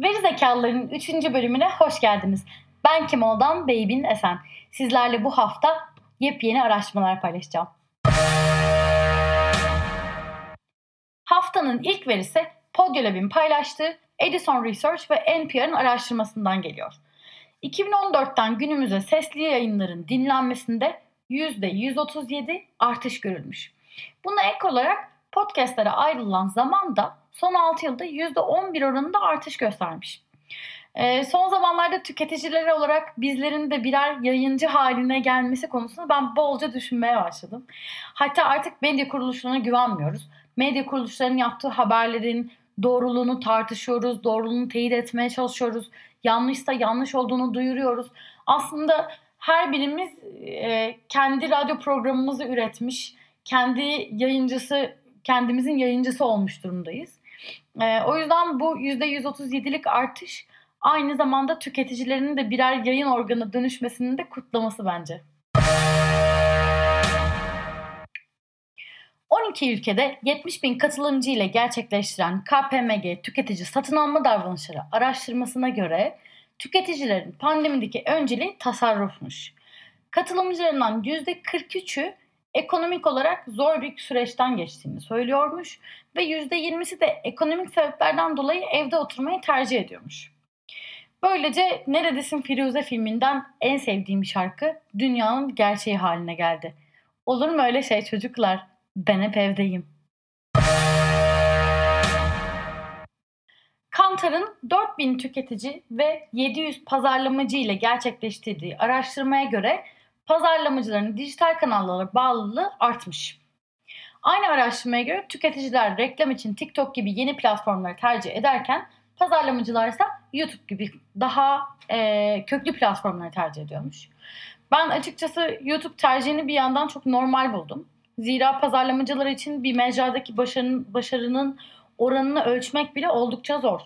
Zekalıların 3. bölümüne hoş geldiniz. Ben Kemal'dan Beybin Esen. Sizlerle bu hafta yepyeni araştırmalar paylaşacağım. Haftanın ilk verisi Podyolab'in paylaştığı Edison Research ve NPR'ın araştırmasından geliyor. 2014'ten günümüze sesli yayınların dinlenmesinde %137 artış görülmüş. Buna ek olarak podcastlere ayrılan zaman da son 6 yılda %11 oranında artış göstermiş. E, son zamanlarda tüketiciler olarak bizlerin de birer yayıncı haline gelmesi konusunu ben bolca düşünmeye başladım. Hatta artık medya kuruluşlarına güvenmiyoruz. Medya kuruluşlarının yaptığı haberlerin doğruluğunu tartışıyoruz, doğruluğunu teyit etmeye çalışıyoruz. Yanlışsa yanlış olduğunu duyuruyoruz. Aslında her birimiz e, kendi radyo programımızı üretmiş, kendi yayıncısı, kendimizin yayıncısı olmuş durumdayız. E, o yüzden bu %137'lik artış aynı zamanda tüketicilerin de birer yayın organı dönüşmesinin de kutlaması bence. 12 ülkede 70 bin katılımcı ile gerçekleştiren KPMG tüketici satın alma davranışları araştırmasına göre tüketicilerin pandemideki önceliği tasarrufmuş. Katılımcılarından %43'ü ekonomik olarak zor bir süreçten geçtiğini söylüyormuş ve %20'si de ekonomik sebeplerden dolayı evde oturmayı tercih ediyormuş. Böylece Neredesin Firuze filminden en sevdiğim şarkı dünyanın gerçeği haline geldi. Olur mu öyle şey çocuklar? Ben hep evdeyim. Kantar'ın 4000 tüketici ve 700 pazarlamacı ile gerçekleştirdiği araştırmaya göre pazarlamacıların dijital kanallara bağlılığı artmış. Aynı araştırmaya göre tüketiciler reklam için TikTok gibi yeni platformları tercih ederken pazarlamacılar ise YouTube gibi daha e, köklü platformları tercih ediyormuş. Ben açıkçası YouTube tercihini bir yandan çok normal buldum. Zira pazarlamacılar için bir mecradaki başarının, başarının oranını ölçmek bile oldukça zor.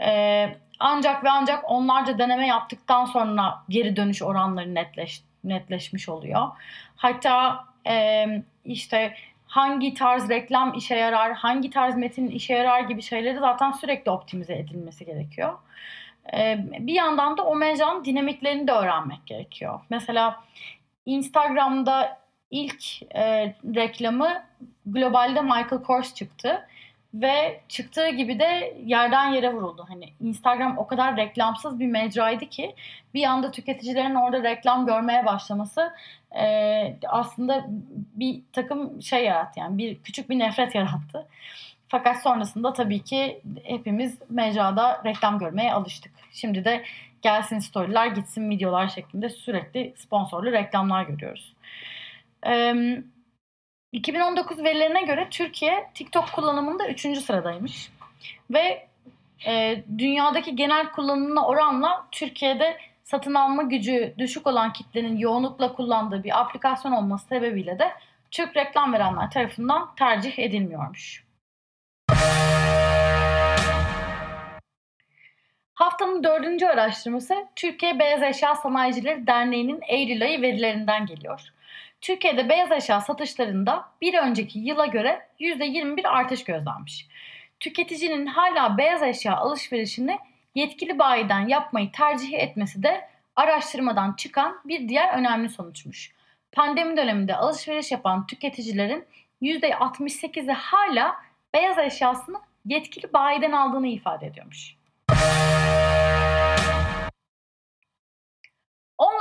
Ee, ancak ve ancak onlarca deneme yaptıktan sonra geri dönüş oranları netleş, netleşmiş oluyor. Hatta e, işte hangi tarz reklam işe yarar, hangi tarz metin işe yarar gibi şeyleri zaten sürekli optimize edilmesi gerekiyor. Ee, bir yandan da o mecranın dinamiklerini de öğrenmek gerekiyor. Mesela Instagram'da ilk e, reklamı globalde Michael Kors çıktı ve çıktığı gibi de yerden yere vuruldu. Hani Instagram o kadar reklamsız bir mecraydı ki bir anda tüketicilerin orada reklam görmeye başlaması e, aslında bir takım şey yarattı yani bir küçük bir nefret yarattı. Fakat sonrasında tabii ki hepimiz mecrada reklam görmeye alıştık. Şimdi de gelsin storyler gitsin videolar şeklinde sürekli sponsorlu reklamlar görüyoruz. 2019 verilerine göre Türkiye TikTok kullanımında 3. sıradaymış. Ve e, dünyadaki genel kullanımına oranla Türkiye'de satın alma gücü düşük olan kitlenin yoğunlukla kullandığı bir aplikasyon olması sebebiyle de Türk reklam verenler tarafından tercih edilmiyormuş. Haftanın dördüncü araştırması Türkiye Beyaz Eşya Sanayicileri Derneği'nin Eylül ayı verilerinden geliyor. Türkiye'de beyaz eşya satışlarında bir önceki yıla göre %21 artış gözlenmiş. Tüketicinin hala beyaz eşya alışverişini yetkili bayiden yapmayı tercih etmesi de araştırmadan çıkan bir diğer önemli sonuçmuş. Pandemi döneminde alışveriş yapan tüketicilerin %68'i hala beyaz eşyasını yetkili bayiden aldığını ifade ediyormuş.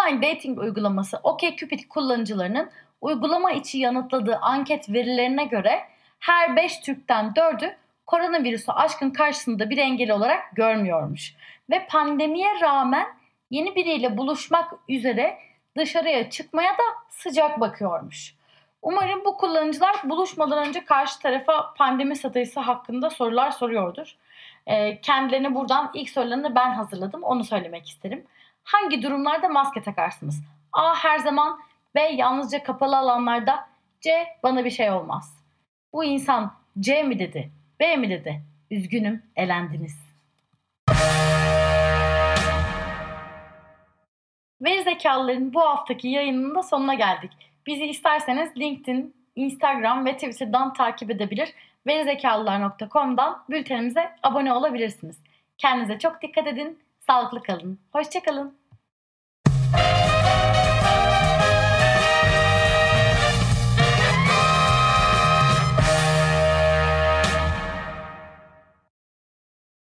Online dating uygulaması OkCupid kullanıcılarının uygulama içi yanıtladığı anket verilerine göre her 5 Türk'ten 4'ü koronavirüsü aşkın karşısında bir engel olarak görmüyormuş. Ve pandemiye rağmen yeni biriyle buluşmak üzere dışarıya çıkmaya da sıcak bakıyormuş. Umarım bu kullanıcılar buluşmadan önce karşı tarafa pandemi stratejisi hakkında sorular soruyordur. E, kendilerine buradan ilk sorularını ben hazırladım. Onu söylemek isterim. Hangi durumlarda maske takarsınız? A. Her zaman. B. Yalnızca kapalı alanlarda. C. Bana bir şey olmaz. Bu insan C mi dedi? B mi dedi? Üzgünüm, elendiniz. Veri zekalıların bu haftaki yayınının da sonuna geldik. Bizi isterseniz LinkedIn, Instagram ve Twitter'dan takip edebilir. Verizekalılar.com'dan bültenimize abone olabilirsiniz. Kendinize çok dikkat edin. Sağlıklı kalın. Hoşçakalın.